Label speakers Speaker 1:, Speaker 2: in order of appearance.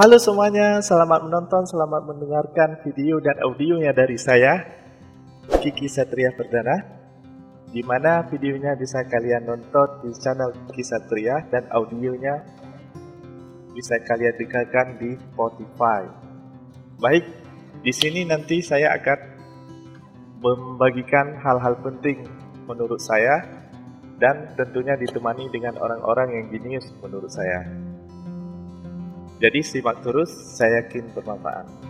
Speaker 1: Halo semuanya, selamat menonton, selamat mendengarkan video dan audionya dari saya, Kiki Satria Perdana, di mana videonya bisa kalian nonton di channel Kiki Satria dan audionya bisa kalian dengarkan di Spotify. Baik, di sini nanti saya akan membagikan hal-hal penting menurut saya dan tentunya ditemani dengan orang-orang yang jenius menurut saya. Jadi simak terus, saya yakin bermanfaat.